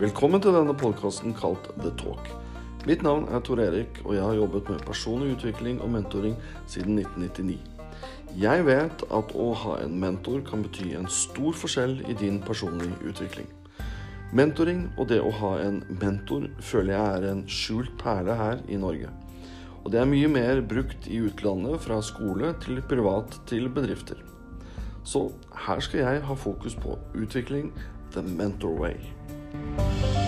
Velkommen til denne podkasten kalt The Talk. Mitt navn er Tor Erik, og jeg har jobbet med personlig utvikling og mentoring siden 1999. Jeg vet at å ha en mentor kan bety en stor forskjell i din personlige utvikling. Mentoring og det å ha en mentor føler jeg er en skjult perle her i Norge. Og det er mye mer brukt i utlandet, fra skole til privat til bedrifter. Så her skal jeg ha fokus på utvikling the mentor way. Bye.